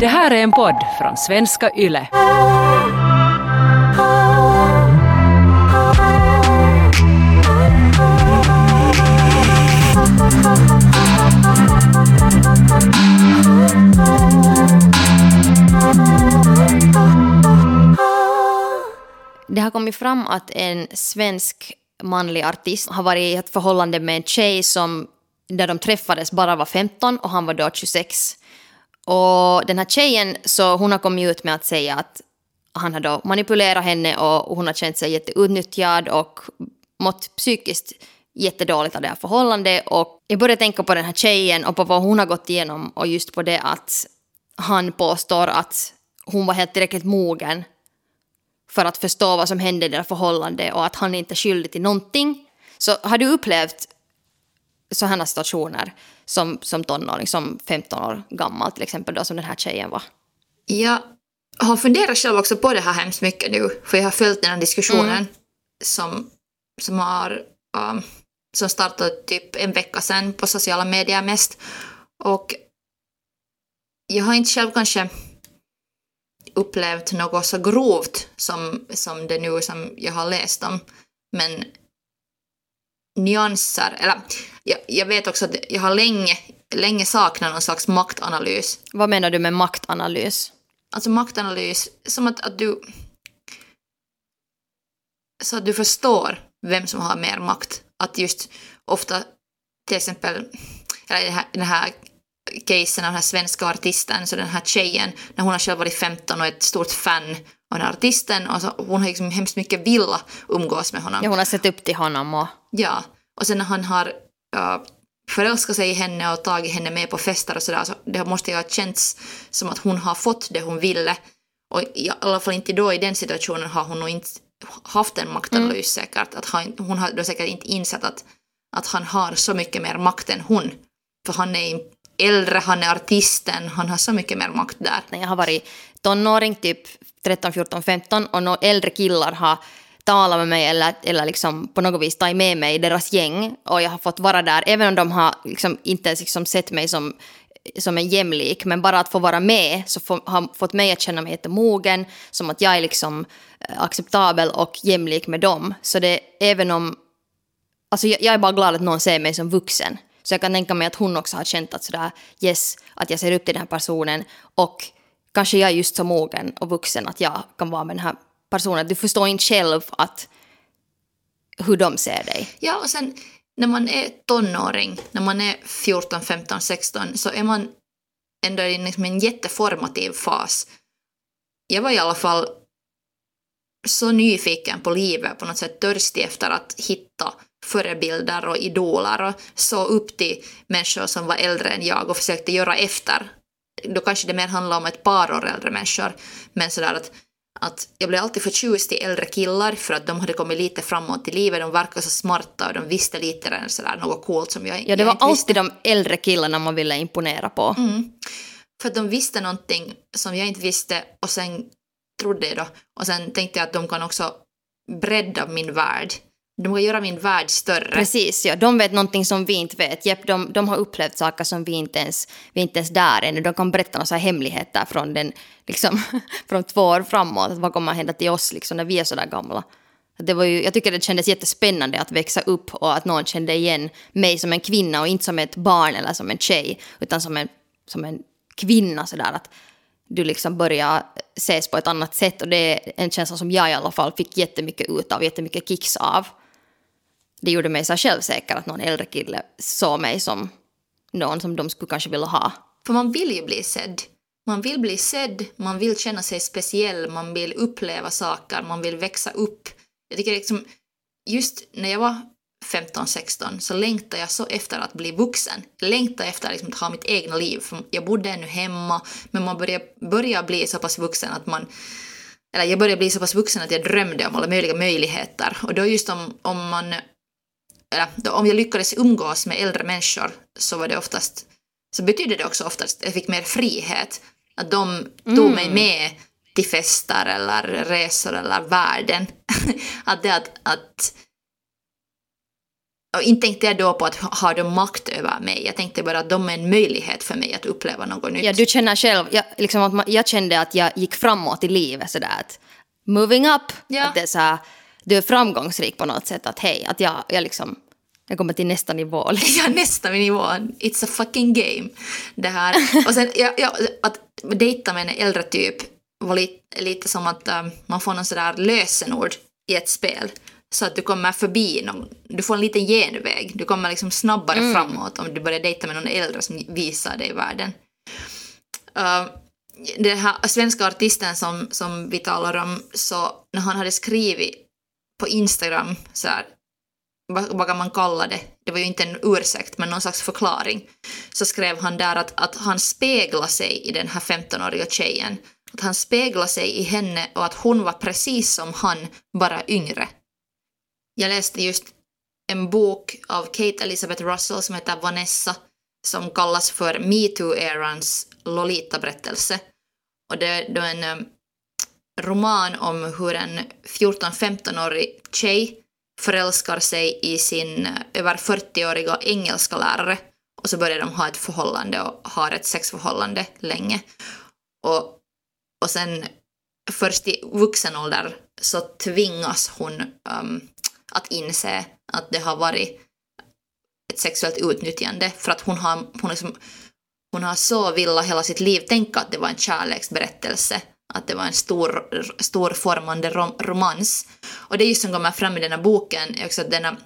Det här är en podd från svenska YLE. Det har kommit fram att en svensk manlig artist har varit i ett förhållande med en tjej som där de träffades bara var 15 och han var då 26. Och den här tjejen, så hon har kommit ut med att säga att han har då manipulerat henne och hon har känt sig jätteutnyttjad och mått psykiskt jättedåligt av det här förhållandet. Och jag började tänka på den här tjejen och på vad hon har gått igenom och just på det att han påstår att hon var helt tillräckligt mogen för att förstå vad som hände i det här förhållandet och att han inte är skyldig till någonting. Så har du upplevt sådana situationer som, som tonåring, som 15 år gammal till exempel då som den här tjejen var? Jag har funderat själv också på det här hemskt mycket nu, för jag har följt den här diskussionen Mm. som, som har um, som startade typ en vecka sedan på sociala medier mest. Och jag har inte själv kanske upplevt något så grovt som, som det nu som jag har läst om. Men nyanser, eller jag, jag vet också att jag har länge, länge saknat någon slags maktanalys. Vad menar du med maktanalys? Alltså maktanalys, som att, att du... Så att du förstår vem som har mer makt. Att just ofta, till exempel, eller den här, den här casen av den här svenska artisten, så den här tjejen, när hon har själv varit 15 och är ett stort fan den här artisten, och så, hon har liksom hemskt mycket vilja umgås med honom. Ja, hon har sett upp till honom och... Ja, och sen när han har uh, förälskat sig i henne och tagit henne med på fester och sådär, så det måste ju ha känts som att hon har fått det hon ville. Och i alla fall inte då i den situationen har hon nog inte haft en maktanalys säkert. Att han, hon har då säkert inte insett att, att han har så mycket mer makt än hon. För han är äldre, han är artisten, han har så mycket mer makt där. när jag har varit tonåring, typ 13, 14, 15 och några äldre killar har talat med mig eller, eller liksom på något vis tagit med mig i deras gäng och jag har fått vara där även om de har liksom inte ens liksom sett mig som, som en jämlik men bara att få vara med så få, har fått mig att känna mig jättemogen som att jag är liksom eh, acceptabel och jämlik med dem. Så det även om Alltså jag, jag är bara glad att någon ser mig som vuxen. Så jag kan tänka mig att hon också har känt att sådär, yes, att jag ser upp till den här personen och kanske jag är just så mogen och vuxen att jag kan vara med den här personen. Du förstår inte själv att hur de ser dig. Ja, och sen när man är tonåring, när man är 14, 15, 16, så är man ändå i liksom en jätteformativ fas. Jag var i alla fall så nyfiken på livet, på något sätt törstig efter att hitta förebilder och idoler och så upp till människor som var äldre än jag och försökte göra efter. Då kanske det mer handlar om ett par år äldre människor, men sådär att att jag blev alltid förtjust i äldre killar för att de hade kommit lite framåt i livet, de verkade så smarta och de visste lite sådär något coolt som jag, Ja, det var inte visste. alltid de äldre killarna man ville imponera på. Mm. För att de visste någonting som jag inte visste och sen trodde jag då. Och sen tänkte jag att de kan också bredda min värld. De kan göra min värld större. Precis, ja. De vet någonting som vi inte vet. Jepp, de, de har upplevt saker som vi inte ens, vi inte ens där ännu. De kan berätta några hemligheter från, den, liksom, från två år framåt. Vad kommer att hända till oss liksom, när vi är så där gamla? Det var ju, jag tycker det kändes jättespännande att växa upp och att någon kände igen mig som en kvinna och inte som ett barn eller som en tjej, utan som en, som en kvinna sådär att du liksom börjar ses på ett annat sätt och det är en känsla som jag i alla fall fick jättemycket ut av, jättemycket kicks av. Det gjorde mig så självsäker att någon äldre kille såg mig som någon som de skulle kanske vilja ha. För man vill ju bli sedd. Man vill bli sedd, man vill känna sig speciell, man vill uppleva saker, man vill växa upp. Jag tycker liksom, just när jag var 15-16 så längtade jag så efter att bli vuxen. Jag längtade efter liksom att ha mitt egna liv. För jag bodde ännu hemma, men man började, började bli så pass vuxen att man eller jag började bli så pass vuxen att jag drömde om alla möjliga möjligheter. Och då just om, om man eller, om jag lyckades umgås med äldre människor så var det oftast så betydde det också oftast att jag fick mer frihet. Att de tog mig med till fester eller resor eller världen. att det att, att och inte tänkte jag då på att har de makt över mig. Jag tänkte bara att de är en möjlighet för mig att uppleva något nytt. Ja, du känner själv, jag, liksom jag kände att jag gick framåt i livet sådär att moving up, Ja. att det är så här, du är framgångsrik på något sätt, att hej, att jag, jag liksom, jag kommer till nästa nivå. Liksom. Ja, nästa nivå. It's a fucking game. Det här. Och sen, ja, ja, att dejta med en äldre typ var lite, lite som att um, man får någon sådär lösenord i ett spel. Så att du kommer förbi någon, du får en liten genväg. Du kommer liksom snabbare framåt om du börjar dejta med någon äldre som visar dig världen. Uh, den här svenska artisten som, som vi talar om, så när han hade skrivit på Instagram så här, vad, vad kan man kalla det? Det var ju inte en ursäkt, men någon slags förklaring. Så skrev han där att, att han speglar sig i den här 15-åriga tjejen. Att han speglar sig i henne och att hon var precis som han, bara yngre. Jag läste just en bok av Kate Elizabeth Russell som heter Vanessa som kallas för metoo-erans Lolita-berättelse. Och det är då en um, roman om hur en 14-15-årig tjej förälskar sig i sin eh, över 40-åriga engelska lärare. Och så börjar de ha ett förhållande och har ett sexförhållande länge. Och, och sen först i vuxen ålder så tvingas hon um, att inse att det har varit ett sexuellt utnyttjande. För att hon har, hon liksom, hon har så villa hela sitt liv tänka att det var en kärleksberättelse, att det var en stor, stor formande rom, romans. Och det är just som kommer fram i den här boken, är också att denna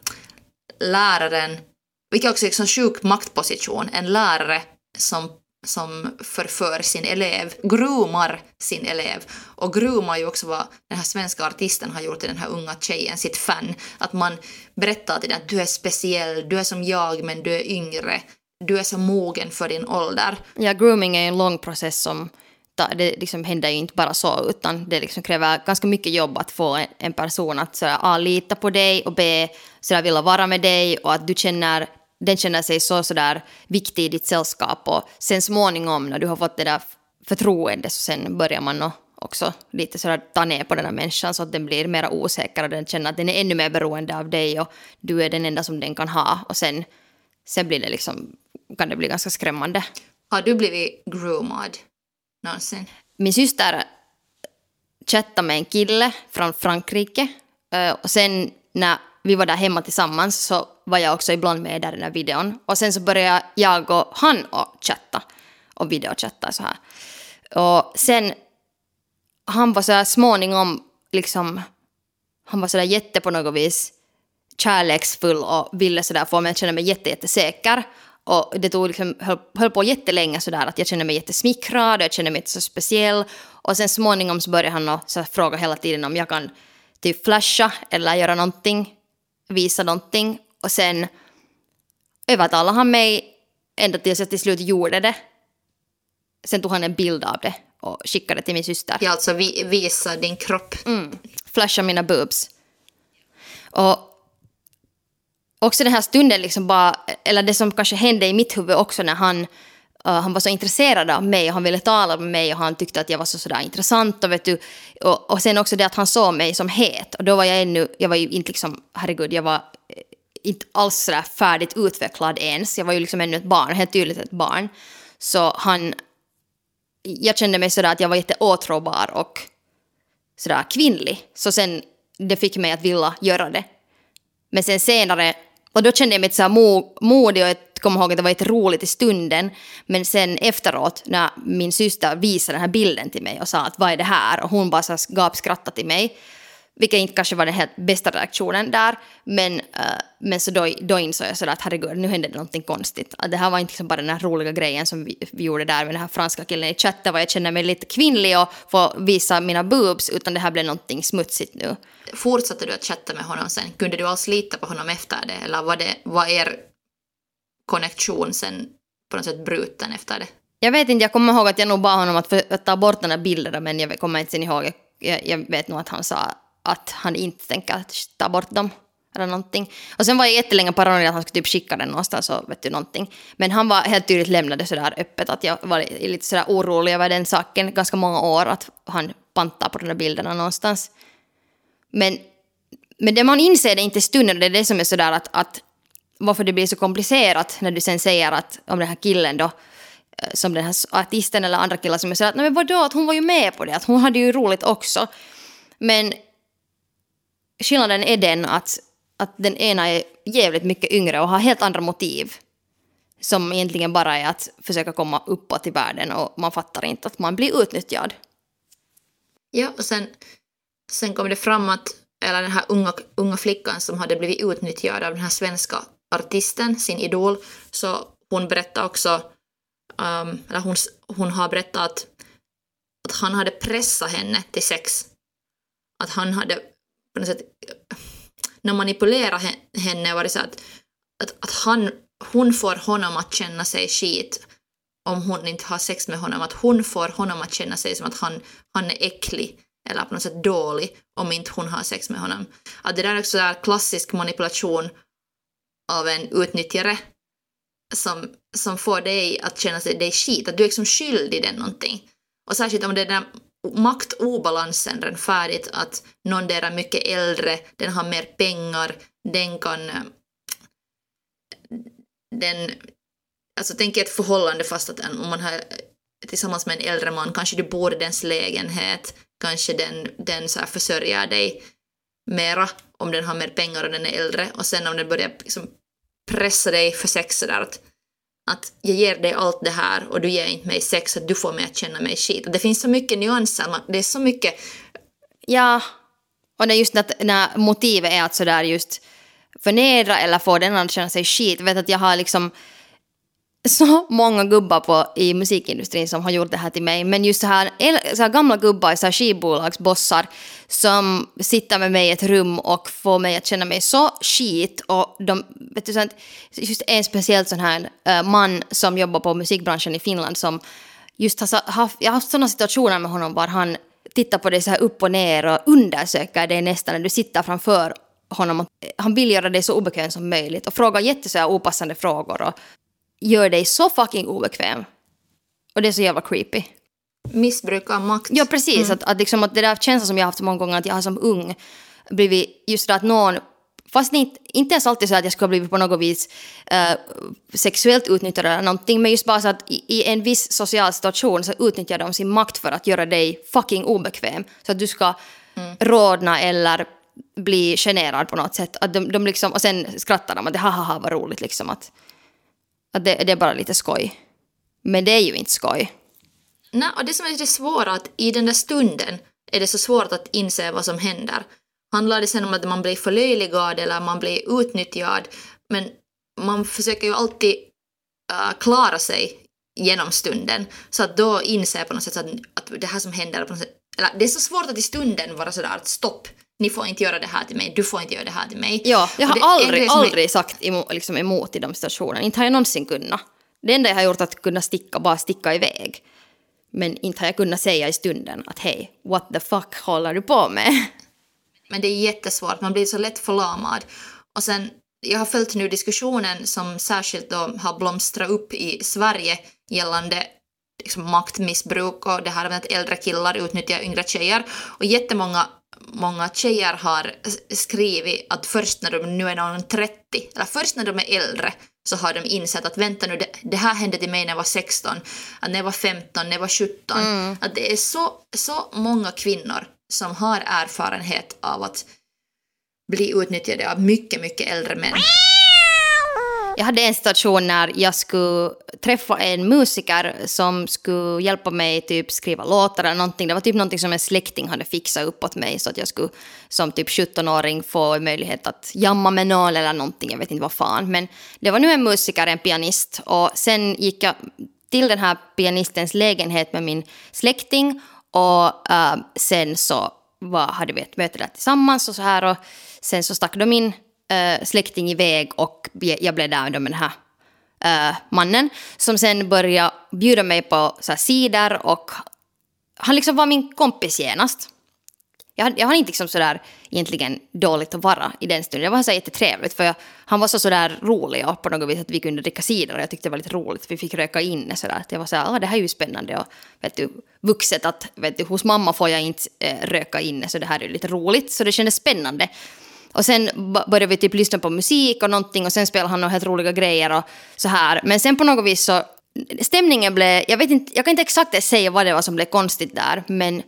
läraren, vilket också är en sjuk maktposition, en lärare som, som förför sin elev, grumar sin elev. Och grumar ju också vad den här svenska artisten har gjort till den här unga tjejen, sitt fan. Att man berättar till den att du är speciell, du är som jag men du är yngre, du är så mogen för din ålder. Ja, grooming är en lång process som ta- det liksom händer ju inte bara så, utan det liksom kräver ganska mycket jobb att få en, en person att sådär, A, lita på dig och B, sådär, vilja vara med dig och att du känner, den känner sig så sådär viktig i ditt sällskap. Och sen småningom när du har fått det där förtroendet så sen börjar man också lite sådär ta ner på den här människan så att den blir mer osäker och den känner att den är ännu mer beroende av dig och du är den enda som den kan ha. Och sen, sen blir det liksom, kan det bli ganska skrämmande. Har du blivit groomad? Någonsin? min syster chattade med en kille från Frankrike. Och sen när vi var där hemma tillsammans så var jag också ibland med där i den här videon. Och sen så började jag och han att chatta och videochatta så här. Och sen han var så här småningom liksom han var så där jätte på något vis kärleksfull och ville så där få mig att känna mig jätte, jättesäker. Och det tog liksom, höll, höll på jättelänge sådär att jag kände mig jättesmickrad och jag kände mig inte så speciell. Och sen småningom så började han och så fråga hela tiden om jag kan typ flasha eller göra någonting, visa någonting. Och sen övertalade han mig ända tills jag till slut gjorde det. Sen tog han en bild av det och skickade till min syster. Ja, alltså vi, visa din kropp. flasha mina boobs. Och också den här stunden, liksom bara, eller det som kanske hände i mitt huvud också när han, uh, han var så intresserad av mig och han ville tala med mig och han tyckte att jag var så sådär intressant och vet du, och, och sen också det att han såg mig som het och då var jag ännu, jag var ju inte liksom, herregud, jag var eh, inte alls sådär färdigt utvecklad ens, jag var ju liksom ännu ett barn, helt tydligt ett barn. Så han, jag kände mig sådär att jag var jätteåtråbar och sådär kvinnlig. Så sen det fick mig att vilja göra det. Men sen senare, och då kände jag mig så här modig och jag kommer ihåg att det var ett roligt i stunden. Men sen efteråt när min syster visade den här bilden till mig och sa att vad är det här? Och hon bara så gapskrattade till mig. Vilket inte kanske var den helt bästa reaktionen där. Men, eh, men så då, då insåg jag sådär att herregud, nu hände det någonting konstigt. Att det här var inte liksom bara den här roliga grejen som vi, vi gjorde där med den här franska killen i chatten, var jag känner mig lite kvinnlig och får visa mina boobs, utan det här blev någonting smutsigt nu. Fortsatte du att chatta med honom sen? Kunde du alls lita på honom efter det? Eller var, det, var er connection sen på något sätt bruten efter det? Jag vet inte, jag kommer ihåg att jag nog bad honom att, för, att ta bort den här bilderna, men jag kommer inte sen ihåg. Jag, jag vet nog att han sa att han inte tänker ta bort dem. Eller någonting. Och sen var jag jättelänge paranoid att han skulle typ skicka den någonstans och vet du någonting. Men han var helt tydligt lämnade sådär öppet att jag var lite sådär orolig över den saken ganska många år att han pantar på de där bilderna någonstans. Men, men det man inser det inte i stunden, det är det som är sådär att, att varför det blir så komplicerat när du sen säger att om den här killen då eh, som den här artisten eller andra killar som säger att nej men vadå att hon var ju med på det, att hon hade ju roligt också. Men skillnaden är den att, att den ena är jävligt mycket yngre och har helt andra motiv. Som egentligen bara är att försöka komma uppåt i världen och man fattar inte att man blir utnyttjad. Ja, och sen, sen kom det fram att, eller den här unga, unga flickan som hade blivit utnyttjad av den här svenska artisten, sin idol, så hon berättade också, um, eller hon, hon har berättat att, att han hade pressat henne till sex. Att han hade på något sätt, när manipulerade henne var det så att, att, att han, hon får honom att känna sig skit om hon inte har sex med honom, att hon får honom att känna sig som att han, han är äcklig eller på något sätt dålig om inte hon har sex med honom. Att det där är också där klassisk manipulation av en utnyttjare som, som får dig att känna sig dig skit, att du är liksom skyldig den någonting. Och särskilt om det är den maktobalansen redan färdigt, att någon där är mycket äldre, den har mer pengar, den kan... Den, alltså tänk ett förhållande fast att om man har tillsammans med en äldre man, kanske du bor i dens lägenhet, kanske den, den så här försörjer dig mera om den har mer pengar och den är äldre. Och sen om den börjar liksom pressa dig för sex sådär att, att jag ger dig allt det här och du ger inte mig sex att du får mig att känna mig skit. Det finns så mycket nyanser, det är så mycket... Ja, och det är just när, när motivet är att sådär just förnedra eller få den andra att känna sig skit. Jag vet att jag har liksom så många gubbar på, i musikindustrin som har gjort det här till mig. Men just så här, så här gamla gubbar, så här skivbolagsbossar som sitter med mig i ett rum och får mig att känna mig så skit. Och de, vet du, sånt, just en speciellt sån här uh, man som jobbar på musikbranschen i Finland som just har haft, jag har haft sådana situationer med honom var han tittar på dig så här upp och ner och undersöker dig nästan när du sitter framför honom. Han vill göra dig så obekväm som möjligt och frågar jätte opassande frågor. Och gör dig så fucking obekväm. Och det är så jävla creepy. Missbruk av makt. Ja, precis. Mm. Att, att, liksom, att det där känslan som jag haft många gånger att jag har som ung blivit just det att någon Fast inte, inte ens alltid så att jag skulle ha blivit på något vis uh, sexuellt utnyttjad eller någonting, men just bara så att i, i, en viss social situation så utnyttjar de sin makt för att göra dig fucking obekväm. Så att du ska mm. rodna eller bli generad på något sätt. Att de, de liksom, och sen skrattar de att det haha vad roligt liksom. Att, att det, det är bara lite skoj. Men det är ju inte skoj. Nej, och det som är det svåra att i den där stunden är det så svårt att inse vad som händer. Handlar det sen om att man blir förlöjligad eller man blir utnyttjad, men man försöker ju alltid uh, klara sig genom stunden. Så att då inser på något sätt att, att det här som händer, på något sätt, eller det är så svårt att i stunden vara sådär att stopp, ni får inte göra det här till mig, du får inte göra det här till mig. Ja, jag har aldrig, aldrig är... sagt emot, liksom emot i de situationerna. Inte har jag någonsin kunnat. Det enda jag har gjort är att kunna sticka, bara sticka iväg. Men inte har jag kunnat säga i stunden att hej, what the fuck håller du på med? Men det är jättesvårt, man blir så lätt förlamad. Och sen, jag har följt nu diskussionen som särskilt då har blomstrat upp i Sverige gällande liksom maktmissbruk och det här med att äldre killar utnyttjar yngre tjejer. Och jättemånga många tjejer har skrivit att först när de nu är någon 30, eller först när de är äldre, så har de insett att vänta nu, det, det här hände till mig när jag var 16, att när jag var 15, när jag var 17. Mm. Att det är så, så många kvinnor som har erfarenhet av att bli utnyttjade av mycket, mycket äldre män. Jag hade en situation när jag skulle träffa en musiker som skulle hjälpa mig typ skriva låtar eller någonting. Det var typ någonting som en släkting hade fixat uppåt mig så att jag skulle som typ 17-åring få möjlighet att jamma med någon eller någonting. Jag vet inte vad fan. Men det var nu en musiker, en pianist och sen gick jag till den här pianistens lägenhet med min släkting och äh, sen så var, hade vi ett möte där tillsammans och så här och sen så stack de in äh, släkting iväg och jag blev där med den här äh, mannen som sen började bjuda mig på så här, cider och han liksom var min kompis genast. Jag, jag har inte liksom sådär egentligen dåligt att vara i den stunden. Det var så jättetrevligt för jag, han var så sådär rolig och på något vis att vi kunde dricka cider och jag tyckte det var lite roligt. Vi fick röka inne sådär. Att jag var såhär, ah, det här är ju spännande och vet du, vuxet att vet du, hos mamma får jag inte eh, röka inne så det här är lite roligt. Så det kändes spännande. Och sen började vi typ lyssna på musik och någonting och sen spelade han några helt roliga grejer och så här. Men sen på något vis så, stämningen blev, jag vet inte, jag kan inte exakt säga vad det var som blev konstigt där, men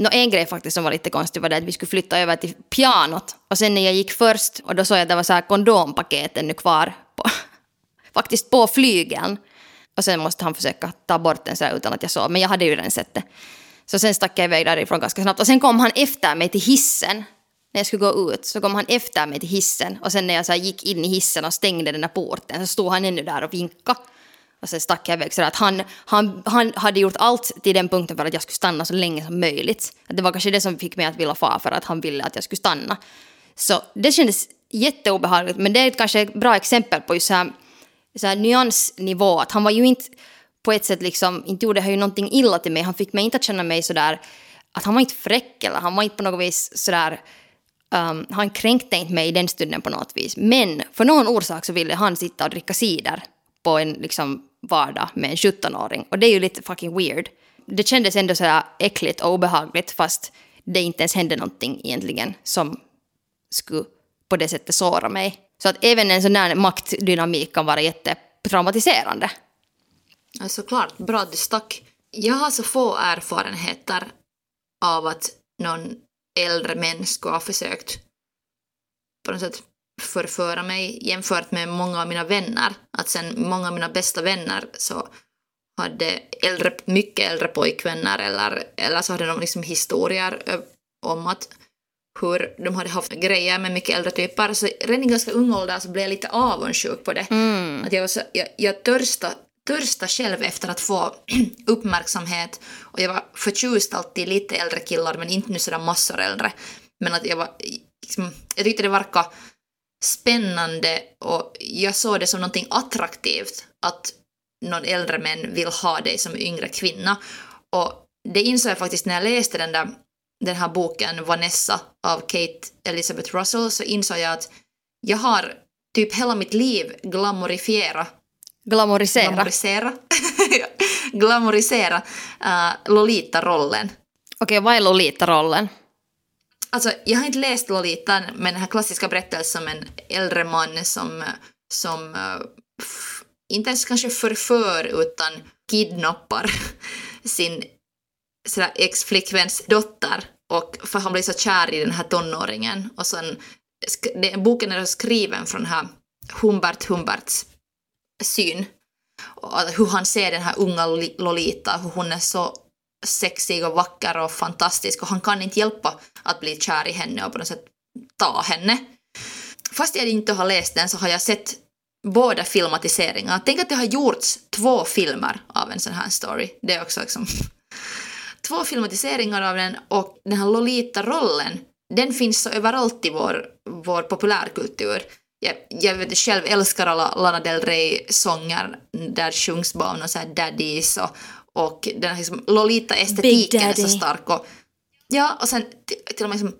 Nå, en grej faktiskt som var lite konstig var det att vi skulle flytta över till pianot. Och sen när jag gick först och då såg jag att det var så här kondompaket ännu kvar. På, faktiskt på flygeln. Och sen måste han försöka ta bort den så här utan att jag såg. Men jag hade ju redan sett det. Så sen stack jag iväg därifrån ganska snabbt. Och sen kom han efter mig till hissen. När jag skulle gå ut så kom han efter mig till hissen. Och sen när jag så gick in i hissen och stängde den där porten så stod han ännu där och vinkade. Och sen stack jag iväg. Så att han, han, han hade gjort allt till den punkten för att jag skulle stanna så länge som möjligt. Att det var kanske det som fick mig att vilja fara för att han ville att jag skulle stanna. Så det kändes jätteobehagligt. Men det är kanske ett bra exempel på just så här, så här nyansnivå. Att han var ju inte på ett sätt liksom, inte gjorde han ju någonting illa till mig. Han fick mig inte att känna mig sådär, att han var inte fräck eller han var inte på något vis sådär Um, han kränkte inte mig i den stunden på något vis. Men för någon orsak så ville han sitta och dricka cider på en liksom, vardag med en 17-åring. Och det är ju lite fucking weird. Det kändes ändå så äckligt och obehagligt fast det inte ens hände någonting egentligen som skulle på det sättet såra mig. Så att även en sån där maktdynamik kan vara jättetraumatiserande. Ja, såklart, bra att du stack. Jag har så få erfarenheter av att någon äldre män skulle ha försökt på något sätt förföra mig jämfört med många av mina vänner. Att sen många av mina bästa vänner så hade äldre, mycket äldre pojkvänner eller, eller så hade de liksom historier om att hur de hade haft grejer med mycket äldre typer. Så redan i ganska ung ålder så blev jag lite avundsjuk på det. Mm. Att jag, var så, jag, jag törsta, törsta själv efter att få uppmärksamhet och jag var förtjust alltid lite äldre killar men inte nu sådär massor äldre. Men att jag var, liksom, jag tyckte det verkade spännande och jag såg det som någonting attraktivt att någon äldre män vill ha dig som yngre kvinna. Och det insåg jag faktiskt när jag läste den där den här boken Vanessa av Kate Elizabeth Russell så insåg jag att jag har typ hela mitt liv glamorifierat Glamorisera? Glamorisera. Glamorisera uh, Lolita-rollen. Okej, okay, vad är Lolita-rollen? Alltså, jag har inte läst Lolita, men den här klassiska berättelsen om en äldre man som, som uh, inte ens kanske förför utan kidnappar sin ex-flickväns dotter och för han blir så kär i den här tonåringen och sen det, boken är skriven från den här Humbert Humberts syn hur han ser den här unga Lolita, hur hon är så sexig och vacker och fantastisk och han kan inte hjälpa att bli kär i henne och på något sätt ta henne. Fast jag inte har läst den så har jag sett båda filmatiseringarna. Tänk att det har gjorts två filmer av en sån här story. Det är också liksom två filmatiseringar av den och den här Lolita-rollen, den finns så överallt i vår, vår populärkultur. Jag, jag vet, själv älskar alla Lana Del Rey-sånger där sjungs bara om så här daddies och, och den här liksom, Lolita-estetiken är så stark. Och, ja, och sen till, och med liksom,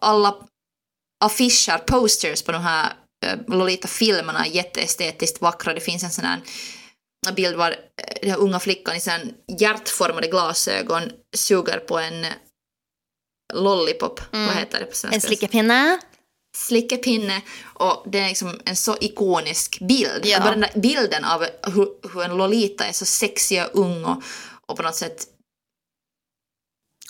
alla affischer, posters på de här uh, Lolita-filmerna är jätteestetiskt vackra. Det finns en sån här bild var eh, den här unga flickan i sen hjärtformade glasögon suger på en lollipop. Mm. Vad heter det på svenska? En slickepinne. Slickepinne. Och det är liksom en så ikonisk bild. Ja. Bara den där bilden av hur, hur en Lolita är så sexig och ung och, och på något sätt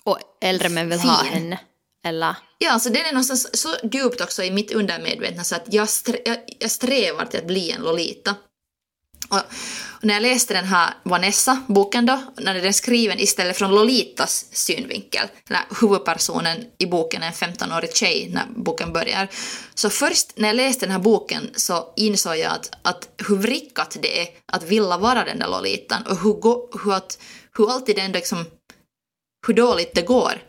och äldre män vill fin. ha henne. Eller? Ja, alltså den är någonstans så djupt också i mitt undermedvetna så att jag, strä, jag, jag strävar till att bli en Lolita. Och, när jag läste den här Vanessa-boken då, när den är skriven istället från Lolitas synvinkel, när huvudpersonen i boken är en 15-årig tjej när boken börjar, så först när jag läste den här boken så insåg jag att, att hur vrickat det är att vilja vara den där Lolitan och hur, go, hur, att, hur alltid ändå liksom, hur dåligt det går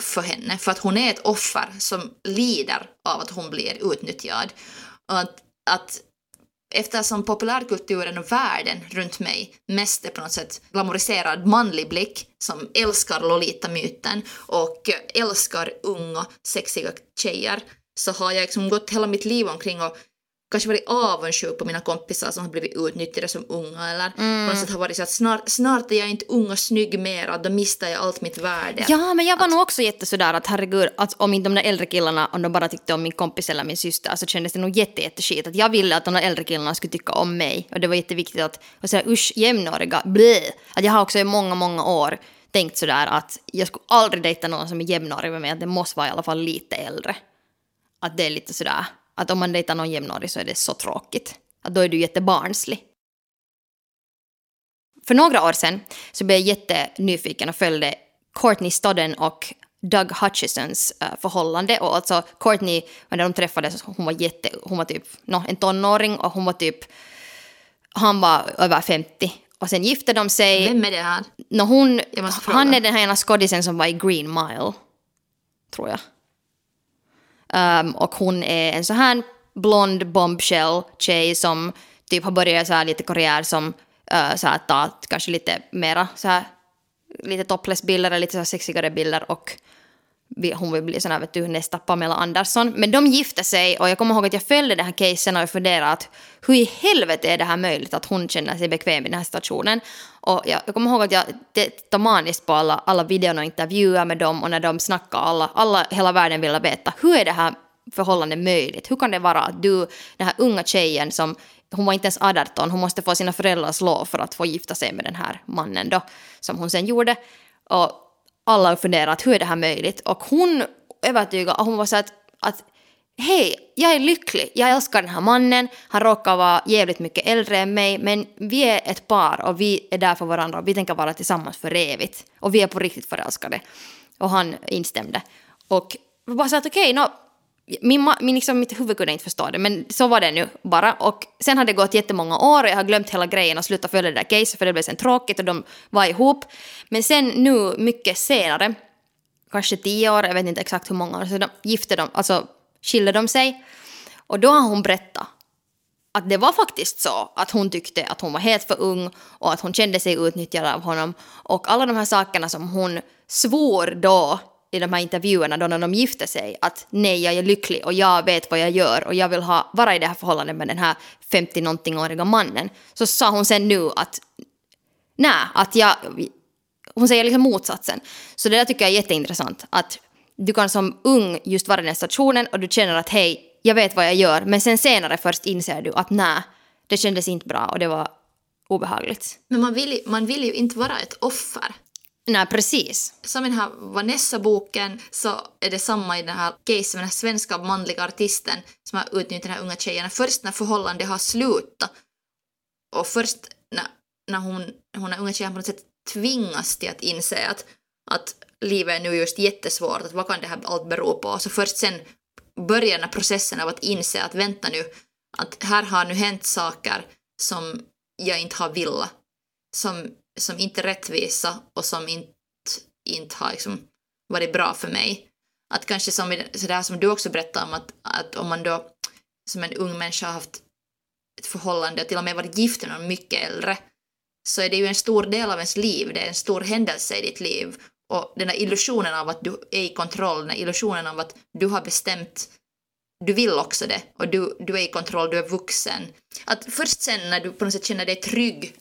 för henne, för att hon är ett offer som lider av att hon blir utnyttjad. Och att, att eftersom populärkulturen och världen runt mig mest är på något sätt glamoriserad manlig blick som älskar Lolita-myten och älskar unga sexiga tjejer så har jag liksom gått hela mitt liv omkring och kanske varit avundsjuk på mina kompisar som har blivit utnyttjade som unga eller Mm. på något sätt har varit så att snart, snart är jag inte ung och snygg mer och då mistar jag allt mitt värde. Ja, men jag var nog också jätte sådär att herregud, att om inte de där äldre killarna, om de bara tyckte om min kompis eller min syster, så kändes det nog jätte, jätteskit. Att jag ville att de där äldre killarna skulle tycka om mig. Och det var jätteviktigt att, och säga usch, jämnåriga, blä. Att jag har också i många, många år tänkt sådär att jag skulle aldrig dejta någon som är jämnårig med mig, att det måste vara i alla fall lite äldre. Att det är lite sådär, att om man dejtar någon jämnårig så är det så tråkigt. Att då är du jättebarnslig. För några år sedan så blev jag jättenyfiken och följde Courtney Stodden och Doug Hutchisons eh, förhållande. Och alltså Courtney, när de träffades, hon var, jätte, hon var typ no, en tonåring och hon var typ, han var över 50. Och sen gifte de sig. Vem är det här? No, hon, han är den här ena skådisen som var i Green Mile, tror jag. Um, och hon är en så här blond bombshell tjej som typ har börjat så här lite karriär som uh, så här ta kanske lite mera så här lite topless-bilder eller lite så här sexigare bilder och hon vill bli sån här, vet du, nästa Pamela Andersson. Men de gifte sig och jag kommer ihåg att jag följde den här casen och jag funderade att hur i helvete är det här möjligt att hon känner sig bekväm i den här situationen. Och jag, jag kommer ihåg att jag tittade maniskt på alla, alla videor och intervjuer med dem och när de snackade, alla, alla, hela världen ville veta hur är det här förhållandet möjligt? Hur kan det vara att du, den här unga tjejen som hon var inte ens 18, hon måste få sina föräldrars lov för att få gifta sig med den här mannen då, som hon sen gjorde. Och alla har funderat, hur är det här möjligt? Och hon övertygade, hon var så att, att hej, jag är lycklig, jag älskar den här mannen, han råkar vara jävligt mycket äldre än mig, men vi är ett par och vi är där för varandra och vi tänker vara tillsammans för evigt. Och vi är på riktigt förälskade. Och han instämde. Och bara så att okej, nå, min, min, liksom, mitt huvud kunde inte förstå det, men så var det nu bara. Och sen hade det gått jättemånga år och jag har glömt hela grejen och slutat följa det där caset för det blev sen tråkigt och de var ihop. Men sen nu, mycket senare, kanske tio år, jag vet inte exakt hur många år, så de gifte de, alltså skilde de sig. Och då har hon berättat att det var faktiskt så att hon tyckte att hon var helt för ung och att hon kände sig utnyttjad av honom. Och alla de här sakerna som hon svor då i de här intervjuerna då när de gifte sig att nej, jag är lycklig och jag vet vad jag gör och jag vill ha, vara i det här förhållandet med den här 50-någonting-åriga mannen. Så sa hon sen nu att nej, att jag... Hon säger liksom motsatsen. Så det där tycker jag är jätteintressant. Att du kan som ung just vara i den stationen och du känner att hej, jag vet vad jag gör. Men sen senare först inser du att nej, det kändes inte bra och det var obehagligt. Men man vill, ju- man vill ju inte vara ett offer. Nej, precis. Som i den här Vanessa-boken så är det samma i den här case med den här svenska manliga artisten som har utnyttjat den här unga tjejen. Först när förhållandet har slutat och först när, när hon, hon är unga tjejen på något sätt tvingas till att inse att, att livet är nu just jättesvårt, att vad kan det här allt bero på? Så först sen börjar den här processen av att inse att vänta nu, att här har nu hänt saker som jag inte har velat, som, som inte är rättvisa och som inte, inte har liksom varit bra för mig. Att kanske som det- så det här som du också berättade om, att, att om man då som en ung människa har haft ett förhållande och till och med varit gift med någon mycket äldre, så är det ju en stor del av ens liv, det är en stor händelse i ditt liv. Och den här illusionen av att du är i kontroll, den där illusionen av att du har bestämt, du vill också det och du, du är i kontroll, du är vuxen. Att först sen när du på något sätt känner dig trygg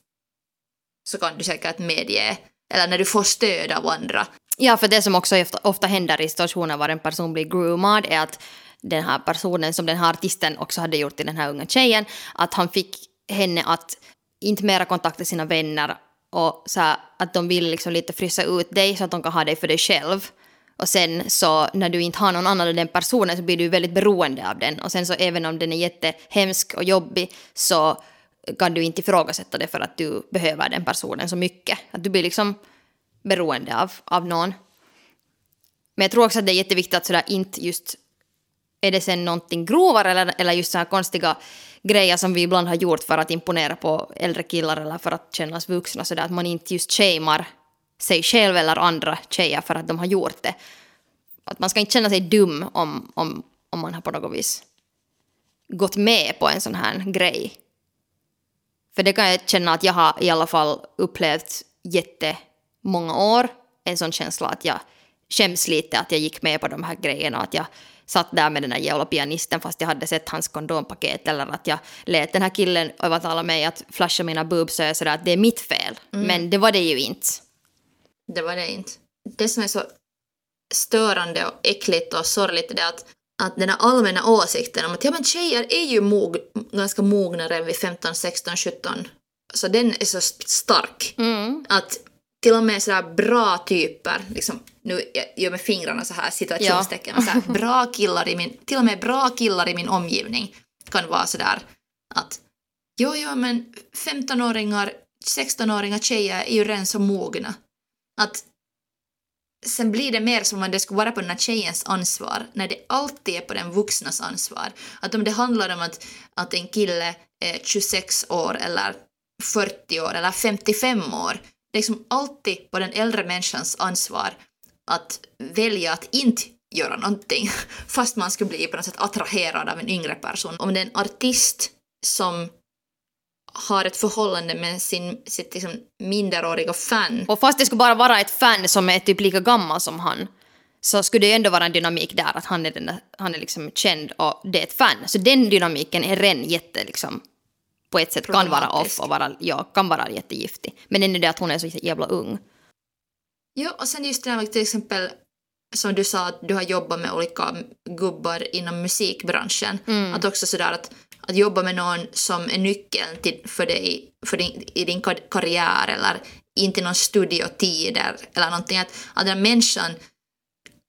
så kan du säkert medge, eller när du får stöd av andra. Ja, för det som också ofta, ofta händer i situationer var en person blir groomad är att den här personen som den här artisten också hade gjort till den här unga tjejen, att han fick henne att inte mera kontakta sina vänner och så här, att de vill liksom lite frysa ut dig så att de kan ha dig för dig själv. Och sen så när du inte har någon annan än den personen så blir du väldigt beroende av den. Och sen så även om den är jättehemsk och jobbig så kan du inte ifrågasätta det för att du behöver den personen så mycket. Att du blir liksom beroende av, av någon. Men jag tror också att det är jätteviktigt att sådär inte just är det sen någonting grovare eller, eller just så här konstiga grejer som vi ibland har gjort för att imponera på äldre killar eller för att kännas vuxna sådär att man inte just shamear sig själv eller andra tjejer för att de har gjort det. Att man ska inte känna sig dum om, om, om man har på något vis gått med på en sån här grej. För det kan jag känna att jag har i alla fall upplevt jättemånga år. En sån känsla att jag skäms lite att jag gick med på de här grejerna. Att jag satt där med den här jävla pianisten fast jag hade sett hans kondompaket eller att jag lät den här killen övertala mig att flasha mina boobs så jag sådär att det är mitt fel. Men det var det ju inte. Det var det inte. Det som är så störande och äckligt och sorgligt är att, att den här allmänna åsikten om att ja, men tjejer är ju mog, ganska mognare än vid 15, 16, 17. Så den är så stark. Att till och med sådär bra typer, liksom, nu jag gör med fingrarna så här situationstecken, så här, bra killar i min, till och med bra killar i min omgivning kan vara sådär att jo, jo, men 15-åringar, 16-åringar tjejer är ju redan så mogna. Att sen blir det mer som om det skulle vara på den här tjejens ansvar, när det alltid är på den vuxnas ansvar. Att om det handlar om att, att en kille är 26 år eller 40 år eller 55 år, det är liksom alltid på den äldre människans ansvar att välja att inte göra någonting fast man skulle bli på något sätt attraherad av en yngre person. Om det är en artist som har ett förhållande med sin, sitt liksom minderåriga fan Och fast det skulle bara vara ett fan som är typ lika gammal som han så skulle det ju ändå vara en dynamik där att han är, den där, han är liksom känd och det är ett fan. Så den dynamiken är redan jätte liksom på ett sätt kan vara off och vara, ja, kan vara jättegiftig. Men det är det att hon är så jävla ung. Ja, och sen just det här med till exempel som du sa att du har jobbat med olika gubbar inom musikbranschen. Att också sådär att, att jobba med någon som är nyckeln till, för dig för din, i din karriär eller inte någon studiotider eller någonting. Att, att den människan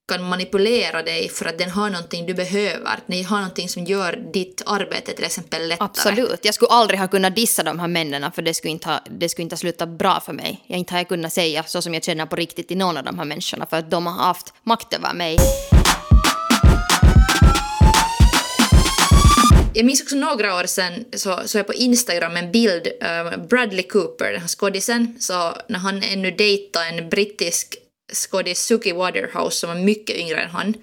kan manipulera dig för att den har någonting du behöver. Den har någonting som gör ditt arbete till exempel lättare. Absolut. Jag skulle aldrig ha kunnat dissa de här männen för det skulle inte ha, det skulle inte ha slutat bra för mig. Jag inte har jag kunnat säga så som jag känner på riktigt till någon av de här människorna för att de har haft makt över mig. Jag minns också några år sedan så såg jag på Instagram en bild av Bradley Cooper, den här skådisen, så när han ännu dejtade en brittisk skådis Suki Waterhouse som var mycket yngre än han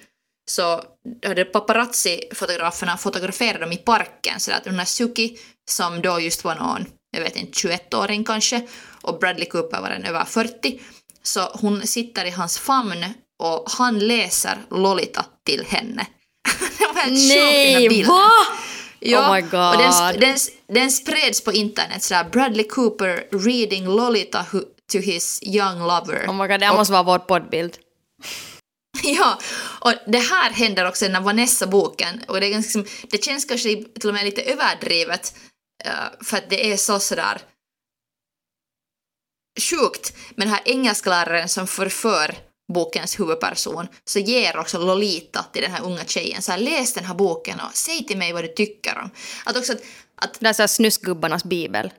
så hade paparazzi-fotograferna fotograferat dem i parken så att den här Suki som då just var någon, jag vet inte, 21-åring kanske och Bradley Cooper var en över 40 så hon sitter i hans famn och han läser Lolita till henne. det var helt sjukt den här bilden. va? Ja, Oh my God. och den, den, den spreds på internet sådär Bradley Cooper reading Lolita who, to his young lover. Oh my god, det här måste vara vår poddbild. Ja, och det här händer också i den här Vanessa-boken och det, är ganska, som- det känns kanske till och med lite överdrivet eh, för att det är så sådär sjukt. Men den här engelskläraren som förför bokens huvudperson så ger också Lolita till den här unga tjejen. Så här, läs den här boken och säg till mig vad du tycker om. Att också att, att Det är så snuskgubbarnas bibel.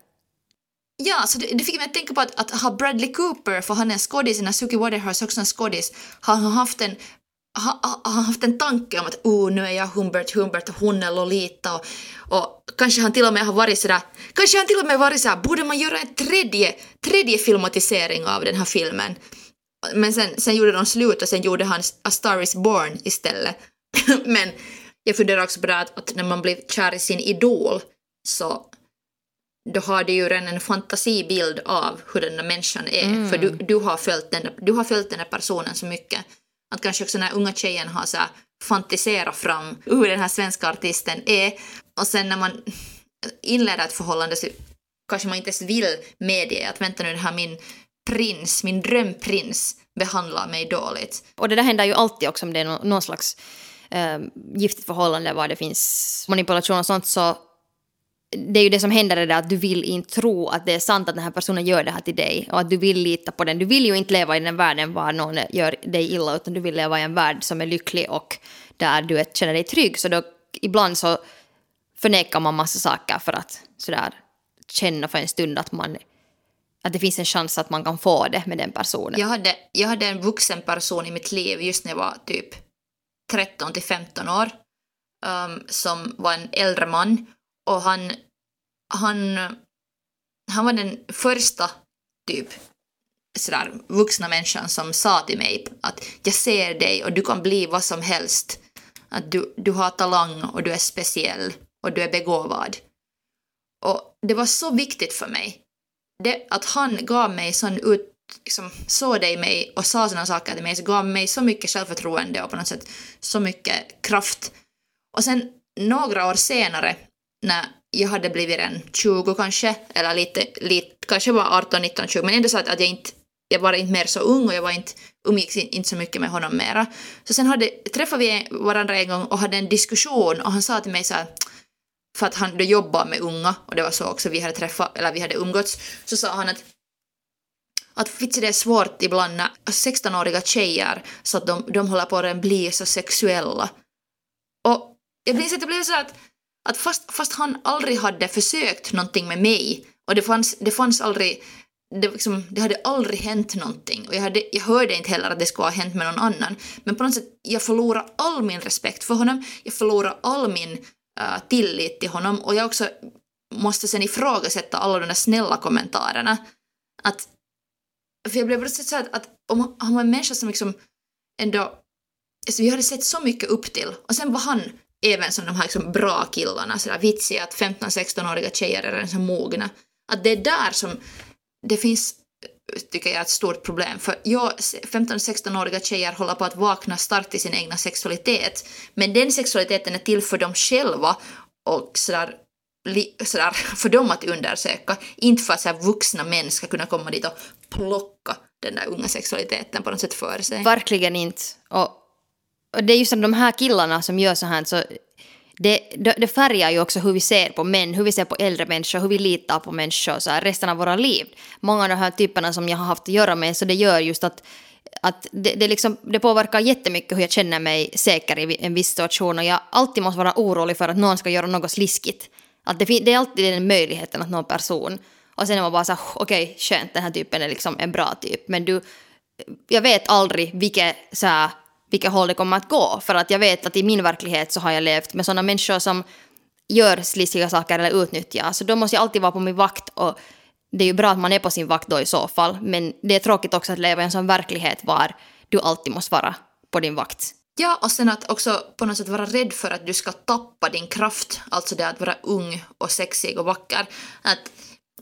Ja, så det, det fick mig att tänka på att, att ha Bradley Cooper, för han är en skådis, när Suki Waterhouse också en skådis, har han haft en har ha, ha haft en tanke om att oh, nu är jag Humbert Humbert och hon är Lolita och, och kanske han till och med har varit sådär, kanske han till och med varit sådär, borde man göra en tredje, tredje filmatisering av den här filmen? Men sen, sen gjorde de slut och sen gjorde han A Star Is Born istället. Men jag funderar också på det att, att när man blir kär i sin idol så då har du ju redan en fantasibild av hur den där människan är. För du, du, har följt den, du har följt den där personen så mycket. Att kanske också den här unga tjejen har så här fantiserat fram hur den här svenska artisten är. Och sen när man inleder ett förhållande så kanske man inte ens vill medge att vänta nu, det här min prins, min drömprins behandlar mig dåligt. Och det där händer ju alltid också om det är någon slags äh, giftigt förhållande var det finns manipulation och sånt så det är ju det som händer är det att du vill inte tro att det är sant att den här personen gör det här till dig och att du vill lita på den. Du vill ju inte leva i den världen var någon gör dig illa utan du vill leva i en värld som är lycklig och där du känner dig trygg. Så då ibland så förnekar man massa saker för att sådär känna för en stund att man att det finns en chans att man kan få det med den personen. Jag hade, jag hade en vuxen person i mitt liv just när jag var typ 13 till 15 år um, som var en äldre man och han, han, han var den första typ sådär vuxna människan som sa till mig att jag ser dig och du kan bli vad som helst. Att du, du har talang och du är speciell och du är begåvad. Och det var så viktigt för mig det, att han gav mig sån ut, liksom, såg det i mig och sa sådana saker till mig så gav mig så mycket självförtroende och på något sätt så mycket kraft. Och sen några år senare när jag hade blivit en 20 kanske, eller lite, lite kanske var 18, 19, 20, men ändå så att, att jag inte jag var inte mer så ung och jag var inte, umgicks inte så mycket med honom mera. Så sen hade, träffade vi varandra en gång och hade en diskussion och han sa till mig så här, för att han då jobbade med unga och det var så också vi hade träffat, eller vi hade umgåtts, så sa han att att vitsi det är svårt ibland när 16-åriga tjejer så att de, de håller på att bli så sexuella. Och jag minns att det blev så att, att fast, fast han aldrig hade försökt någonting med mig och det fanns, det fanns aldrig det, liksom, det hade aldrig hänt någonting och jag, hade, jag hörde inte heller att det skulle ha hänt med någon annan. Men på något sätt, jag förlorade all min respekt för honom, jag förlorade all min uh, tillit till honom och jag också måste sen ifrågasätta alla de där snälla kommentarerna. Att, för jag blev plötsligt så att, att om han var en människa som liksom ändå, alltså vi hade sett så mycket upp till och sen var han även som de här liksom bra killarna, sådär vitsiga att 15-16-åriga tjejer är redan så mogna. Att det är där som det finns tycker jag är ett stort problem. För jag, 15-16-åriga tjejer håller på att vakna starkt i sin egna sexualitet. Men den sexualiteten är till för dem själva och sådär, sådär för dem att undersöka. Inte för att sådär, vuxna män ska kunna komma dit och plocka den där unga sexualiteten på något sätt för sig. Verkligen inte. Och, och det är just de här killarna som gör så här så det, det, färgar ju också hur vi ser på män, hur vi ser på äldre människor, hur vi litar på människor så här, resten av våra liv. Många av de här typerna som jag har haft att göra med, så det gör just att, att det, det, liksom, det påverkar jättemycket hur jag känner mig säker i en viss situation och jag alltid måste vara orolig för att någon ska göra något sliskigt. Att det, det är alltid den möjligheten att någon person, och sen är man bara så okej, okay, skönt, den här typen är liksom en bra typ, men du, jag vet aldrig vilket så här, vilket håll det kommer att gå. För att jag vet att i min verklighet så har jag levt med sådana människor som gör sliskiga saker eller utnyttjar. Så då måste jag alltid vara på min vakt och det är ju bra att man är på sin vakt då i så fall. Men det är tråkigt också att leva i en sån verklighet var du alltid måste vara på din vakt. Ja, och sen att också på något sätt vara rädd för att du ska tappa din kraft, alltså det att vara ung och sexig och vacker. Att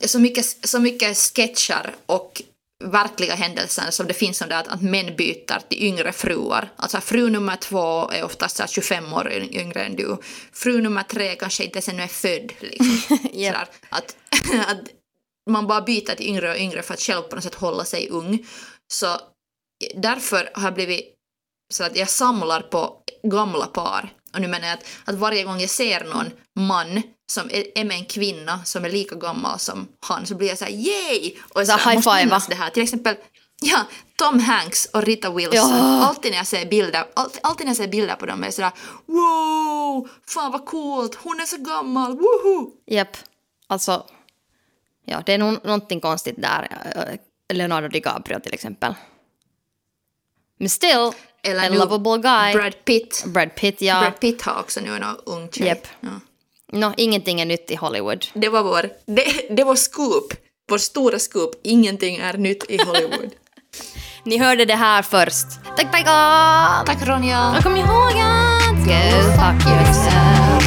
så mycket, så mycket sketcher och verkliga händelser som det finns som det att, att män byter till yngre fruar. Alltså fru nummer två är oftast 25 år yngre än du. Fru nummer tre kanske inte ens ännu är född. Liksom. yep. att, att man bara byter till yngre och yngre för att själv på något sätt hålla sig ung. Så därför har jag blivit så att jag samlar på gamla par. Och nu menar jag att, att varje gång jag ser någon man som är, är med en kvinna som är lika gammal som han så blir jag så här yay! Och så, så high five det här. Till exempel ja, Tom Hanks och Rita Wilson. Ja. Alltid när jag ser bilder, alltid, alltid när jag ser bilder på dem är jag sådär wow, fan vad coolt, hon är så gammal, woho! Japp, alltså ja, det är nog någonting konstigt där. Leonardo DiCaprio till exempel. Men still, eller en lovable guy. Brad Pitt. Brad Pitt, ja. Brad Pitt har också nu en ung tjej. Yep. Ja. No, ingenting är nytt i Hollywood. Det var vår, det, det var scoop. Vår stora scoop. Ingenting är nytt i Hollywood. Ni hörde det här först. Tack Pekka! Tack Ronja! Och kom ihåg att go fuck yourself.